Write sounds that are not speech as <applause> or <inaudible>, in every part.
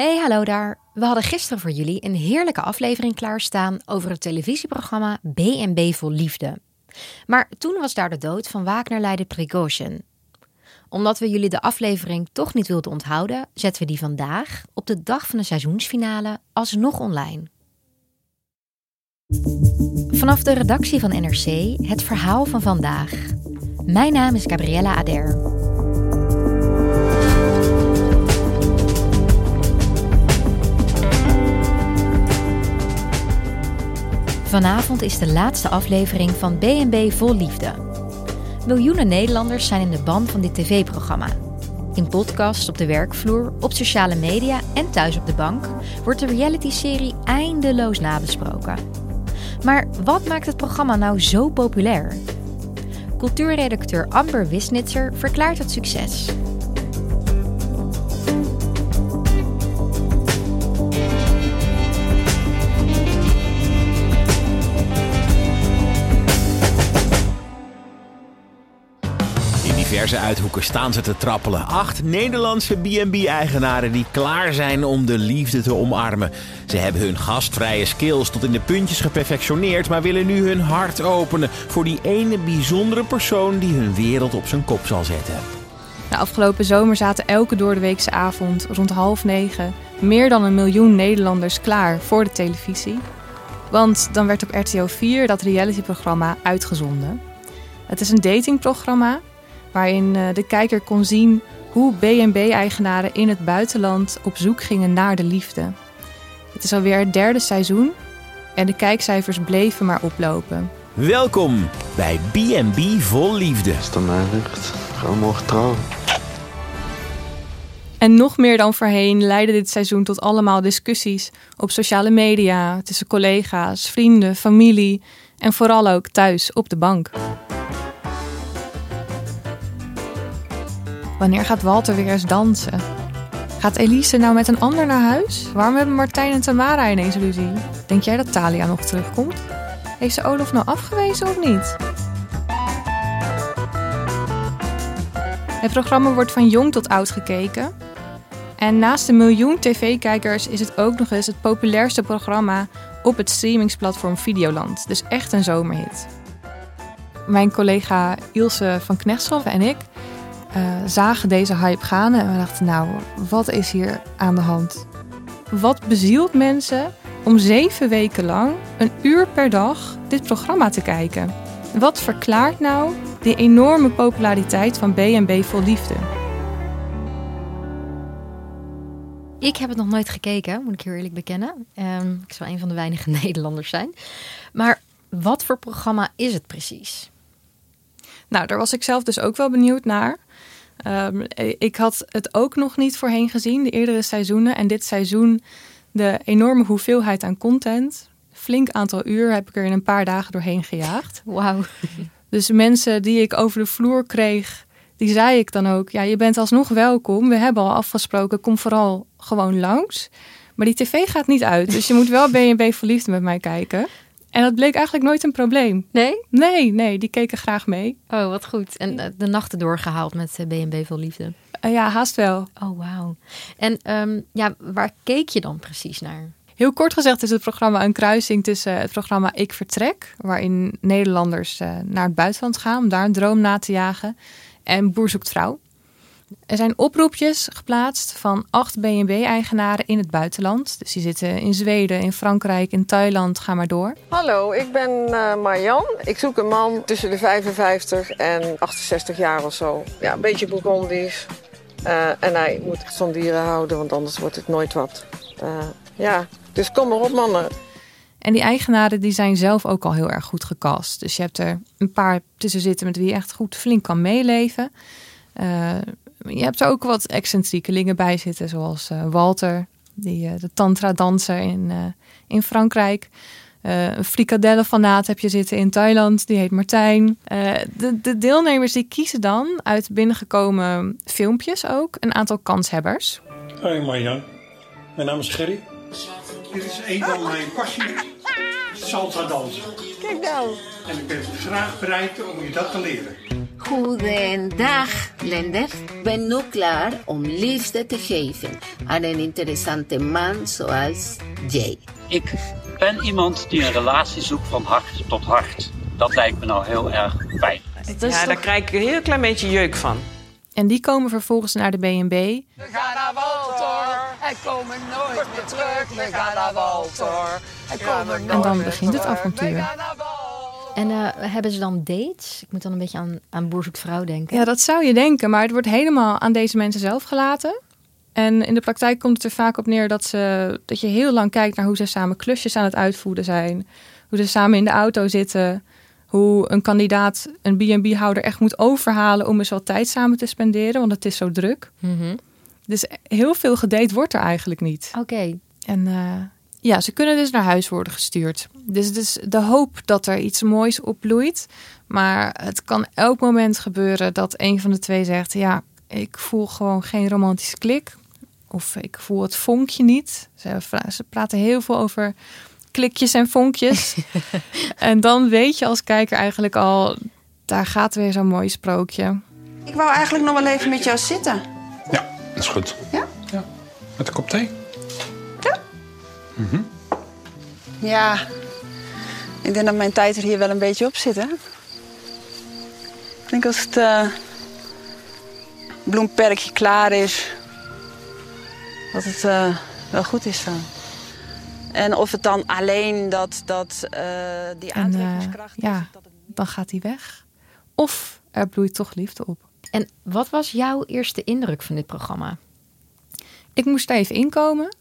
Hey, hallo daar. We hadden gisteren voor jullie een heerlijke aflevering klaarstaan over het televisieprogramma BNB Vol Liefde. Maar toen was daar de dood van Wagner-leider Prigozhin. Omdat we jullie de aflevering toch niet wilden onthouden, zetten we die vandaag, op de dag van de seizoensfinale, alsnog online. Vanaf de redactie van NRC het verhaal van vandaag. Mijn naam is Gabriella Ader. Vanavond is de laatste aflevering van BNB Vol Liefde. Miljoenen Nederlanders zijn in de band van dit tv-programma. In podcasts op de werkvloer, op sociale media en thuis op de bank wordt de reality-serie eindeloos nabesproken. Maar wat maakt het programma nou zo populair? Cultuurredacteur Amber Wisnitzer verklaart het succes. Diverse uithoeken staan ze te trappelen. Acht Nederlandse B&B-eigenaren die klaar zijn om de liefde te omarmen. Ze hebben hun gastvrije skills tot in de puntjes geperfectioneerd... maar willen nu hun hart openen voor die ene bijzondere persoon... die hun wereld op zijn kop zal zetten. De afgelopen zomer zaten elke doordeweekse avond rond half negen meer dan een miljoen Nederlanders klaar voor de televisie. Want dan werd op RTO 4 dat realityprogramma uitgezonden. Het is een datingprogramma waarin eh, de kijker kon zien hoe B&B-eigenaren in het buitenland op zoek gingen naar de liefde. Het is alweer het derde seizoen en de kijkcijfers bleven maar oplopen. Welkom bij B&B Vol Liefde. Is dan gewoon mogen trouwen. En nog meer dan voorheen leidde dit seizoen tot allemaal discussies op sociale media, tussen collega's, vrienden, familie en vooral ook thuis op de bank. Wanneer gaat Walter weer eens dansen? Gaat Elise nou met een ander naar huis? Waarom hebben Martijn en Tamara ineens ruzie? Denk jij dat Talia nog terugkomt? Heeft ze Olaf nou afgewezen of niet? Het programma wordt van jong tot oud gekeken. En naast een miljoen tv-kijkers is het ook nog eens het populairste programma op het streamingsplatform Videoland. Dus echt een zomerhit. Mijn collega Ilse van Knechtsel en ik uh, zagen deze hype gaan en we dachten, nou, wat is hier aan de hand? Wat bezielt mensen om zeven weken lang, een uur per dag, dit programma te kijken? Wat verklaart nou die enorme populariteit van B&B Vol Liefde? Ik heb het nog nooit gekeken, moet ik heel eerlijk bekennen. Um, ik zal een van de weinige <laughs> Nederlanders zijn. Maar wat voor programma is het precies? Nou, daar was ik zelf dus ook wel benieuwd naar. Um, ik had het ook nog niet voorheen gezien, de eerdere seizoenen. En dit seizoen, de enorme hoeveelheid aan content. Flink aantal uur heb ik er in een paar dagen doorheen gejaagd. <laughs> Wauw. Dus mensen die ik over de vloer kreeg, die zei ik dan ook: Ja, je bent alsnog welkom. We hebben al afgesproken, kom vooral gewoon langs. Maar die tv gaat niet uit. Dus je moet wel BNB Verliefd met mij kijken. En dat bleek eigenlijk nooit een probleem. Nee? Nee, nee, die keken graag mee. Oh, wat goed. En uh, de nachten doorgehaald met uh, BNB Vol Liefde? Uh, ja, haast wel. Oh, wauw. En um, ja, waar keek je dan precies naar? Heel kort gezegd is het programma een kruising tussen het programma Ik Vertrek, waarin Nederlanders naar het buitenland gaan om daar een droom na te jagen, en Boer zoekt vrouw. Er zijn oproepjes geplaatst van acht B&B-eigenaren in het buitenland. Dus die zitten in Zweden, in Frankrijk, in Thailand, ga maar door. Hallo, ik ben uh, Marjan. Ik zoek een man tussen de 55 en 68 jaar of zo. Ja, een beetje Bourgondisch. Uh, en hij moet echt van dieren houden, want anders wordt het nooit wat. Uh, ja, dus kom maar op mannen. En die eigenaren die zijn zelf ook al heel erg goed gecast. Dus je hebt er een paar tussen zitten met wie je echt goed flink kan meeleven. Uh, je hebt er ook wat excentriekelingen bij zitten, zoals uh, Walter, die, uh, de tantra-danser in, in Frankrijk. een frikadellenfanaat heb je zitten in Thailand, die heet Martijn. de, de deelnemers die kiezen dan uit binnengekomen filmpjes ook een aantal kanshebbers. Hoi Marjan, mijn naam is Gerry. Dit is een van mijn passies, salsa dansen. Kijk nou. En ik ben graag bereid om je dat te leren. Goedendag, Lender. Ik ben nu klaar om liefde te geven aan een interessante man zoals Jay. Ik ben iemand die een relatie zoekt van hart tot hart. Dat lijkt me nou heel erg fijn. Ja, daar krijg ik een heel klein beetje jeuk van. En die komen vervolgens naar de B&B. We gaan naar Walter en komen nooit meer terug. We gaan naar Walter en komen nooit En dan begint het avontuur. En uh, hebben ze dan dates? Ik moet dan een beetje aan, aan Boer zoekt vrouw denken. Ja, dat zou je denken. Maar het wordt helemaal aan deze mensen zelf gelaten. En in de praktijk komt het er vaak op neer dat, ze, dat je heel lang kijkt naar hoe ze samen klusjes aan het uitvoeren zijn. Hoe ze samen in de auto zitten. Hoe een kandidaat een B&B-houder echt moet overhalen om eens wat tijd samen te spenderen. Want het is zo druk. Mm -hmm. Dus heel veel gedate wordt er eigenlijk niet. Oké. Okay. En uh, ja, ze kunnen dus naar huis worden gestuurd. Dus het is de hoop dat er iets moois opbloeit. Maar het kan elk moment gebeuren dat een van de twee zegt: Ja, ik voel gewoon geen romantische klik. Of ik voel het vonkje niet. Ze, ze praten heel veel over klikjes en vonkjes. <laughs> en dan weet je als kijker eigenlijk al: daar gaat weer zo'n mooi sprookje. Ik wou eigenlijk nog wel even met jou zitten. Ja, dat is goed. Ja? Ja. Met een kop thee? Ja. Mm -hmm. Ja, ik denk dat mijn tijd er hier wel een beetje op zit, hè? Ik denk als het uh, bloemperkje klaar is, dat het uh, wel goed is dan. En of het dan alleen dat, dat uh, die aantrekkingskracht en, ja, is, dat het... dan gaat hij weg. Of er bloeit toch liefde op. En wat was jouw eerste indruk van dit programma? Ik moest even inkomen.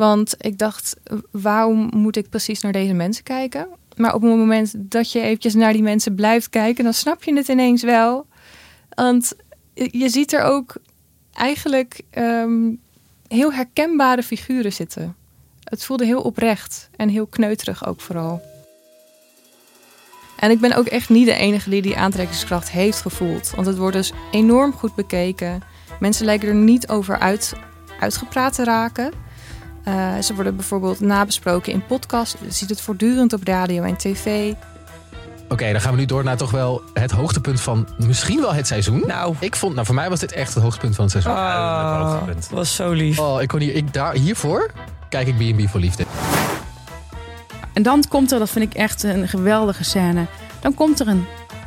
Want ik dacht, waarom moet ik precies naar deze mensen kijken? Maar op het moment dat je eventjes naar die mensen blijft kijken, dan snap je het ineens wel. Want je ziet er ook eigenlijk um, heel herkenbare figuren zitten. Het voelde heel oprecht en heel kneuterig ook vooral. En ik ben ook echt niet de enige die die aantrekkingskracht heeft gevoeld. Want het wordt dus enorm goed bekeken. Mensen lijken er niet over uit, uitgepraat te raken. Uh, ze worden bijvoorbeeld nabesproken in podcasts. Je ziet het voortdurend op radio en tv. Oké, okay, dan gaan we nu door naar toch wel het hoogtepunt van misschien wel het seizoen. Nou, ik vond, nou voor mij was dit echt het hoogtepunt van het seizoen. Oh, dat was zo lief. Oh, ik kon hier, ik daar, hiervoor kijk ik B&B voor liefde. En dan komt er, dat vind ik echt een geweldige scène. Dan komt er een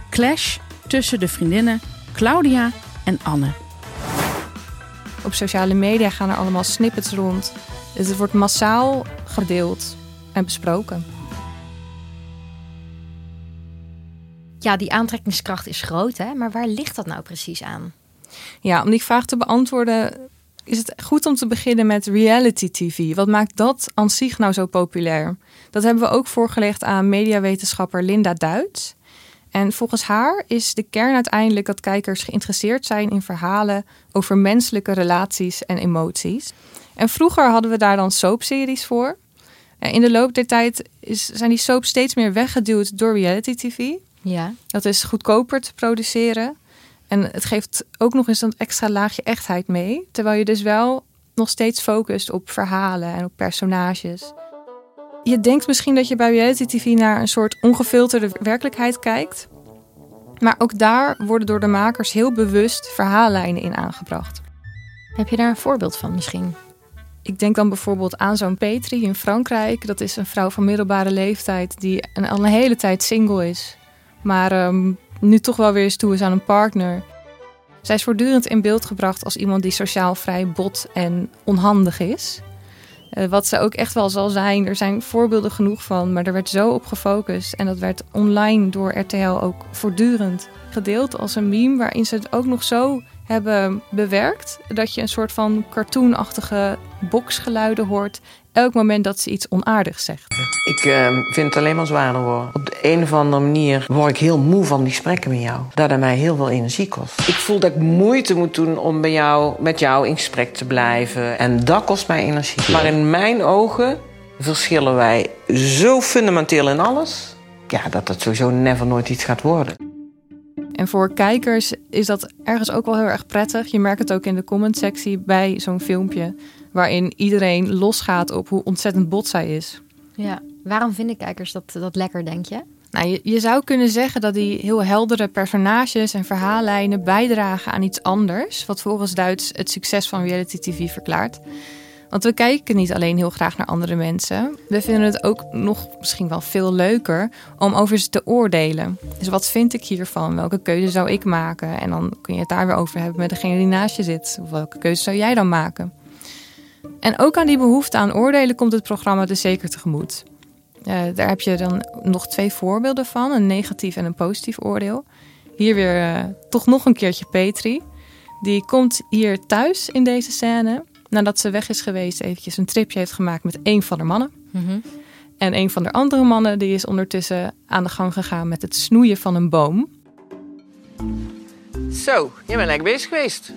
clash tussen de vriendinnen Claudia en Anne. Op sociale media gaan er allemaal snippets rond. Dus het wordt massaal gedeeld en besproken. Ja, die aantrekkingskracht is groot, hè? maar waar ligt dat nou precies aan? Ja, om die vraag te beantwoorden is het goed om te beginnen met reality TV. Wat maakt dat aan zich nou zo populair? Dat hebben we ook voorgelegd aan mediawetenschapper Linda Duits. En volgens haar is de kern uiteindelijk dat kijkers geïnteresseerd zijn in verhalen over menselijke relaties en emoties. En vroeger hadden we daar dan soapseries voor. In de loop der tijd is, zijn die soaps steeds meer weggeduwd door reality TV. Ja. Dat is goedkoper te produceren. En het geeft ook nog eens een extra laagje echtheid mee. Terwijl je dus wel nog steeds focust op verhalen en op personages. Je denkt misschien dat je bij reality TV naar een soort ongefilterde werkelijkheid kijkt. Maar ook daar worden door de makers heel bewust verhaallijnen in aangebracht. Heb je daar een voorbeeld van misschien? Ik denk dan bijvoorbeeld aan zo'n Petri in Frankrijk. Dat is een vrouw van middelbare leeftijd die al een hele tijd single is. Maar um, nu toch wel weer eens toe is aan een partner. Zij is voortdurend in beeld gebracht als iemand die sociaal vrij bot en onhandig is. Uh, wat ze ook echt wel zal zijn. Er zijn voorbeelden genoeg van, maar er werd zo op gefocust. En dat werd online door RTL ook voortdurend gedeeld als een meme, waarin ze het ook nog zo hebben bewerkt dat je een soort van cartoonachtige boxgeluiden hoort elk moment dat ze iets onaardigs zegt. Ik uh, vind het alleen maar zwaarder worden. Op de een of andere manier word ik heel moe van die gesprekken met jou. Dat het mij heel veel energie kost. Ik voel dat ik moeite moet doen om bij jou, met jou in gesprek te blijven. En dat kost mij energie. Maar in mijn ogen verschillen wij zo fundamenteel in alles... Ja, dat het sowieso never nooit iets gaat worden. En voor kijkers is dat ergens ook wel heel erg prettig. Je merkt het ook in de comment-sectie bij zo'n filmpje waarin iedereen losgaat op hoe ontzettend bot zij is. Ja, waarom vinden kijkers dat, dat lekker, denk je? Nou, je, je zou kunnen zeggen dat die heel heldere personages en verhaallijnen bijdragen aan iets anders, wat volgens Duits het succes van reality TV verklaart. Want we kijken niet alleen heel graag naar andere mensen. We vinden het ook nog misschien wel veel leuker om over ze te oordelen. Dus wat vind ik hiervan? Welke keuze zou ik maken? En dan kun je het daar weer over hebben met degene die naast je zit. Of welke keuze zou jij dan maken? En ook aan die behoefte aan oordelen komt het programma dus zeker tegemoet. Uh, daar heb je dan nog twee voorbeelden van: een negatief en een positief oordeel. Hier weer uh, toch nog een keertje Petri. Die komt hier thuis in deze scène. Nadat ze weg is geweest, eventjes een tripje heeft gemaakt met een van de mannen. Mm -hmm. En een van de andere mannen die is ondertussen aan de gang gegaan met het snoeien van een boom. Zo, je bent lekker bezig geweest.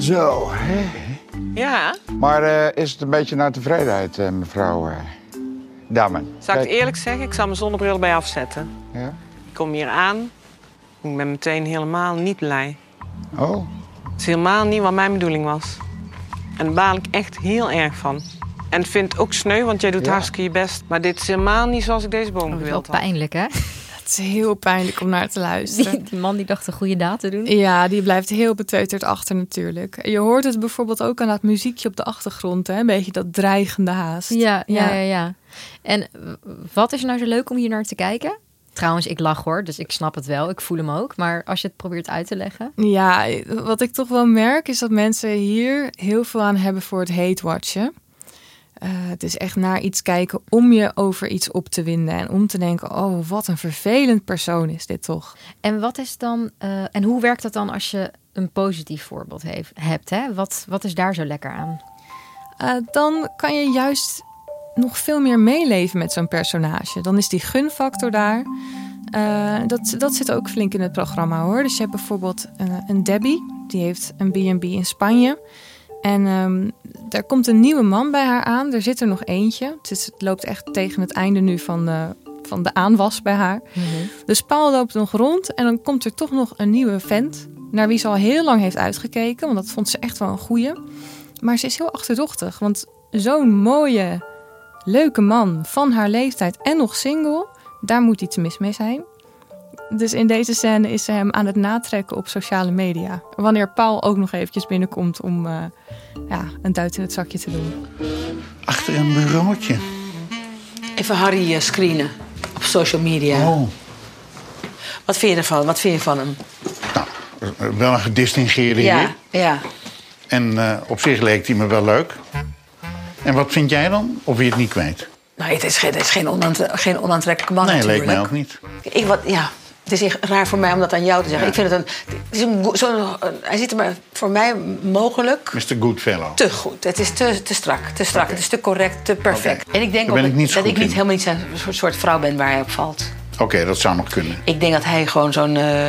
Zo, hè? Ja. Maar uh, is het een beetje naar tevredenheid, uh, mevrouw uh, Damen? Zal ik het eerlijk zeggen? Ik zal mijn zonnebril bij afzetten. Ja? Ik kom hier aan. Ik ben meteen helemaal niet blij. Oh. Het is helemaal niet wat mijn bedoeling was. En daar baal ik echt heel erg van. En vind het ook sneu, want jij doet Ja. hartstikke je best. Maar dit is helemaal niet zoals ik deze boom Oh, wel gewild had. pijnlijk, hè? Het is heel pijnlijk om naar te luisteren. Die, die man die dacht een goede daad te doen. Ja, die blijft heel beteuterd achter natuurlijk. Je hoort het bijvoorbeeld ook aan dat muziekje op de achtergrond. Hè? Een beetje dat dreigende haast. Ja, ja, ja, ja. En w- wat is nou zo leuk om hier naar te kijken? Trouwens, ik lach hoor, dus ik snap het wel. Ik voel hem ook. Maar als je het probeert uit te leggen. Ja, wat ik toch wel merk is dat mensen hier heel veel aan hebben voor het hate-watchen. Eh, het is echt naar iets kijken om je over iets op te winden. En om te denken, oh, wat een vervelend persoon is dit toch. En wat is dan, eh, en hoe werkt dat dan als je een positief voorbeeld heeft, hebt? Hè? Wat, wat is daar zo lekker aan? Eh, dan kan je juist nog veel meer meeleven met zo'n personage. Dan is die gunfactor daar. Dat, dat zit ook flink in het programma hoor. Dus je hebt bijvoorbeeld eh, een Debbie, die heeft een B&B in Spanje. En ehm daar komt een nieuwe man bij haar aan. Er zit er nog eentje. Het, is, het loopt echt tegen het einde nu van de, van de aanwas bij haar. De spaal loopt nog rond en dan komt er toch nog een nieuwe vent. Naar wie ze al heel lang heeft uitgekeken. Want dat vond ze echt wel een goeie. Maar ze is heel achterdochtig. Want zo'n mooie, leuke man van haar leeftijd en nog single. Daar moet iets mis mee zijn. Dus in deze scène is ze hem aan het natrekken op sociale media. Wanneer Paul ook nog eventjes binnenkomt om eh, ja, een duit in het zakje te doen. Achter een bureautje. Even Harry eh, screenen op social media. Oh. Wat vind je ervan? Wat vind je van hem? Eh, Wel een gedistingeerde Ja, heer. ja. En eh, op zich leek hij me wel leuk. En wat vind jij dan? Of wil je het niet kwijt? Nou, het is geen, het is geen, onaantre- geen onaantrekkelijke man nee, natuurlijk. leek mij ook niet. Ik, wat, ja, het is echt raar voor mij om dat aan jou te zeggen. Ik vind het een, het is een, een- hij ziet er maar voor mij mogelijk Mr. Goodfellow. te goed. Het is te, te strak, te strak. Het is te correct, te perfect. En ik denk ook ik niet zo dat goed ik niet in. helemaal niet zijn soort- soort vrouw ben waar hij op valt. Oké, dat zou nog kunnen. Ik denk dat hij gewoon zo'n... eh,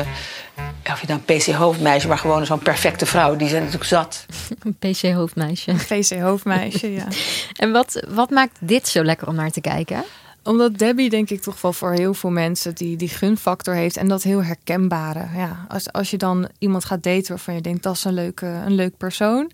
of je dan PC-hoofdmeisje, maar gewoon zo'n perfecte vrouw. Die zijn natuurlijk zat. <laughs> Een PC-hoofdmeisje. PC-hoofdmeisje, ja. <laughs> En wat, wat maakt dit zo lekker om naar te kijken? Omdat Debbie denk ik toch wel voor heel veel mensen die, die gunfactor heeft. En dat heel herkenbare. Ja, als, als je dan iemand gaat daten waarvan je denkt dat is een leuke, een leuk persoon.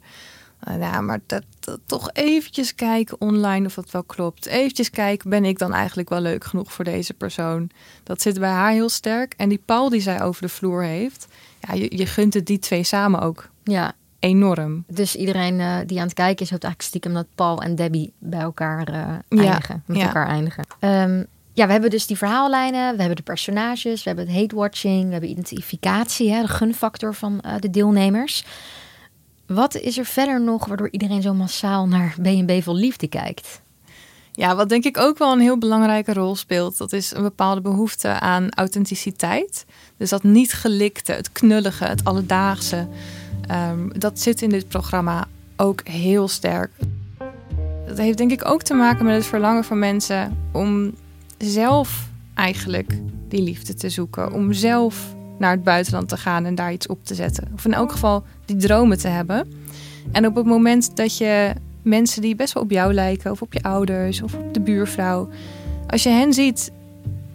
Uh, ja, maar dat, dat toch eventjes kijken online of dat wel klopt. Eventjes kijken, ben ik dan eigenlijk wel leuk genoeg voor deze persoon? Dat zit bij haar heel sterk. En die Paul die zij over de vloer heeft. Ja, je, je gunt het die twee samen ook. Ja. Enorm. Dus iedereen eh, die aan het kijken is, hoopt eigenlijk stiekem dat Paul en Debbie bij elkaar eh, Ja, eindigen. Met ja. elkaar eindigen. Ehm, ja, we hebben dus die verhaallijnen, we hebben de personages, we hebben het hate-watching, we hebben identificatie, hè, de gunfactor van uh, de deelnemers. Wat is er verder nog waardoor iedereen zo massaal naar B&B vol liefde kijkt? Ja, wat denk ik ook wel een heel belangrijke rol speelt, dat is een bepaalde behoefte aan authenticiteit. Dus dat niet gelikte, het knullige, het alledaagse, um, dat zit in dit programma ook heel sterk. Dat heeft denk ik ook te maken met het verlangen van mensen om zelf eigenlijk die liefde te zoeken. Om zelf naar het buitenland te gaan en daar iets op te zetten. Of in elk geval die dromen te hebben. En op het moment dat je mensen die best wel op jou lijken, of op je ouders, of op de buurvrouw, als je hen ziet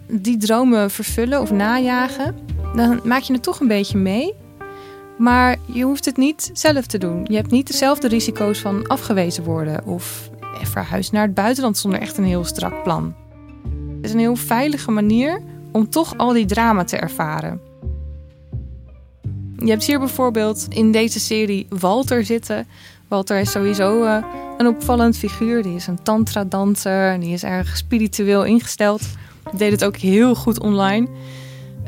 die dromen vervullen of najagen, dan maak je het toch een beetje mee. Maar je hoeft het niet zelf te doen. Je hebt niet dezelfde risico's van afgewezen worden of verhuisd naar het buitenland zonder echt een heel strak plan. Het is een heel veilige manier om toch al die drama te ervaren. Je hebt hier bijvoorbeeld in deze serie Walter zitten. Walter is sowieso uh, een opvallend figuur. Die is een tantra-danser en die is erg spiritueel ingesteld. Deed het ook heel goed online.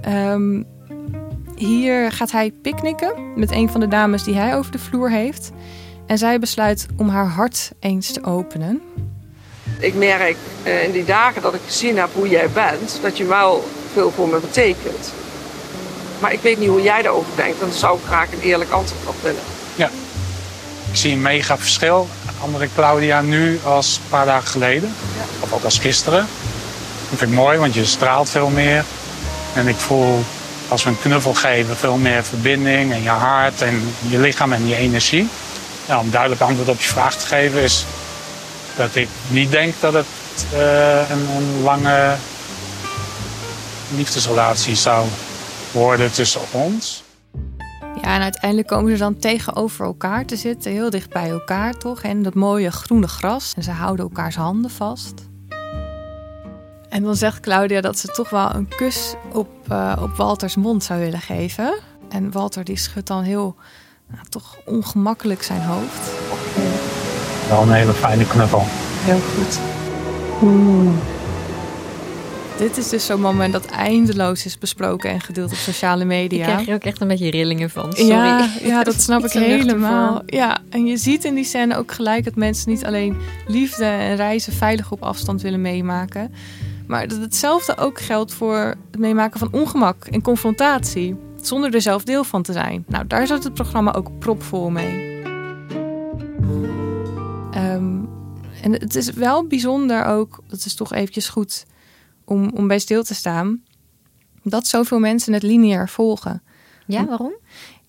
Um, hier gaat hij picknicken met een van de dames die hij over de vloer heeft. En zij besluit om haar hart eens te openen. Ik merk uh, in die dagen dat ik gezien heb hoe jij bent, dat je wel veel voor me betekent. Maar ik weet niet hoe jij daarover denkt. Dan zou ik graag een eerlijk antwoord op willen. Ja, ik zie een mega verschil. Andere Claudia nu als een paar dagen geleden. Ja. Of ook als gisteren. Dat vind ik mooi, want je straalt veel meer. En ik voel, als we een knuffel geven, veel meer verbinding. En je hart en je lichaam en je energie. Ja, om duidelijk antwoord op je vraag te geven is dat ik niet denk dat het uh, een, een lange liefdesrelatie zou worden tussen ons. Ja, en uiteindelijk komen ze dan tegenover elkaar te zitten, heel dicht bij elkaar toch? En dat mooie groene gras. En ze houden elkaars handen vast. En dan zegt Claudia dat ze toch wel een kus op, uh, op Walters mond zou willen geven. En Walter die schudt dan heel, nou, toch ongemakkelijk zijn hoofd. Wel een hele fijne knuffel. Heel goed. Oeh. Dit is dus zo'n moment dat eindeloos is besproken en gedeeld op sociale media. Ik krijg je ook echt een beetje rillingen van. Sorry. Ja, ja <laughs> dat snap ik helemaal. Ja, en je ziet in die scène ook gelijk dat mensen niet alleen liefde en reizen veilig op afstand willen meemaken. Maar dat hetzelfde ook geldt voor het meemaken van ongemak en confrontatie. Zonder er zelf deel van te zijn. Nou, daar zat het programma ook propvol mee. Um, en het is wel bijzonder ook, dat is toch eventjes goed om, om bij stil te staan, dat zoveel mensen het lineair volgen. Ja, waarom?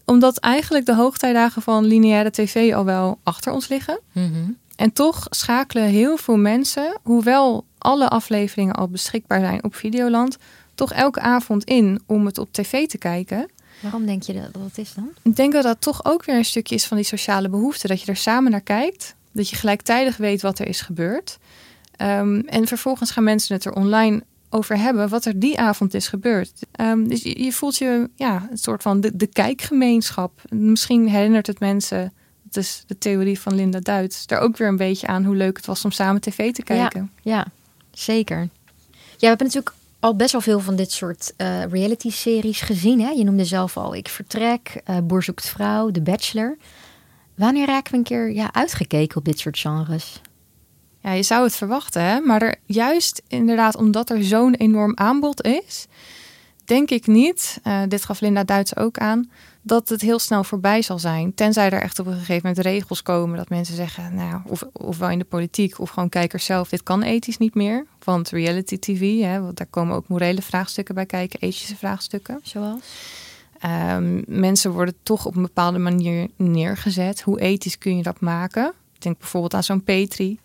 Omdat eigenlijk de hoogtijdagen van lineaire tv al wel achter ons liggen. Mhm. En toch schakelen heel veel mensen, hoewel alle afleveringen al beschikbaar zijn op Videoland, toch elke avond in om het op tv te kijken. Waarom denk je dat dat is dan? Ik denk dat dat toch ook weer een stukje is van die sociale behoefte. Dat je er samen naar kijkt. Dat je gelijktijdig weet wat er is gebeurd. Um, en vervolgens gaan mensen het er online over hebben wat er die avond is gebeurd. Um, dus je, je, voelt je ja, een soort van de, de kijkgemeenschap. Misschien herinnert het mensen, dat is de theorie van Linda Duits, daar ook weer een beetje aan hoe leuk het was om samen tv te kijken. Ja, ja zeker. Ja, we hebben natuurlijk al best wel veel van dit soort uh, reality-series gezien. Hè? Je noemde zelf al Ik Vertrek, uh, Boer zoekt vrouw, The Bachelor. Wanneer raken we een keer ja, uitgekeken op dit soort genres? Ja, je zou het verwachten, hè? maar er, juist inderdaad omdat er zo'n enorm aanbod is, denk ik niet, uh, dit gaf Linda Duits ook aan, dat het heel snel voorbij zal zijn. Tenzij er echt op een gegeven moment regels komen dat mensen zeggen, nou, of, ofwel in de politiek of gewoon kijkers zelf, dit kan ethisch niet meer. Want reality TV, hè, want daar komen ook morele vraagstukken bij kijken, ethische vraagstukken. Zoals? Um, mensen worden toch op een bepaalde manier neergezet. Hoe ethisch kun je dat maken? Denk bijvoorbeeld aan zo'n Petri,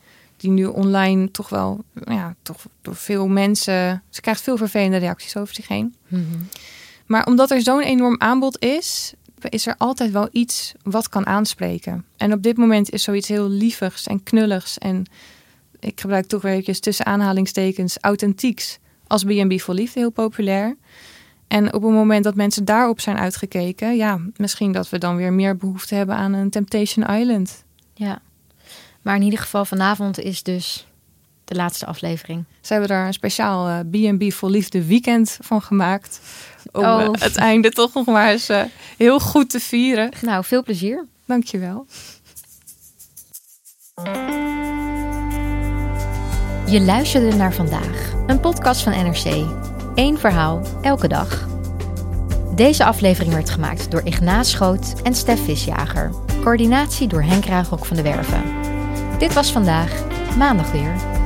die nu online toch wel, ja, toch door veel mensen. Ze krijgt veel vervelende reacties over zich heen. Mm -hmm. Maar omdat er zo'n enorm aanbod is, is er altijd wel iets wat kan aanspreken. En op dit moment is zoiets heel lievigs en knulligs. En ik gebruik toch weer eventjes tussen aanhalingstekens authentieks als B&B voor liefde heel populair. En op het moment dat mensen daarop zijn uitgekeken, ja, misschien dat we dan weer meer behoefte hebben aan een Temptation Island. Ja, maar in ieder geval vanavond is dus de laatste aflevering. Ze hebben daar een speciaal eh, B&B voor Liefde weekend van gemaakt. Om Oh. eh, het einde toch nog maar eens eh, heel goed te vieren. Nou, veel plezier. Dankjewel. Je luisterde naar vandaag, een podcast van NRC. Eén verhaal, elke dag. Deze aflevering werd gemaakt door Ignaas Schoot en Stef Visjager. Coördinatie door Henk Raagok van de Werven. Dit was vandaag, maandag weer.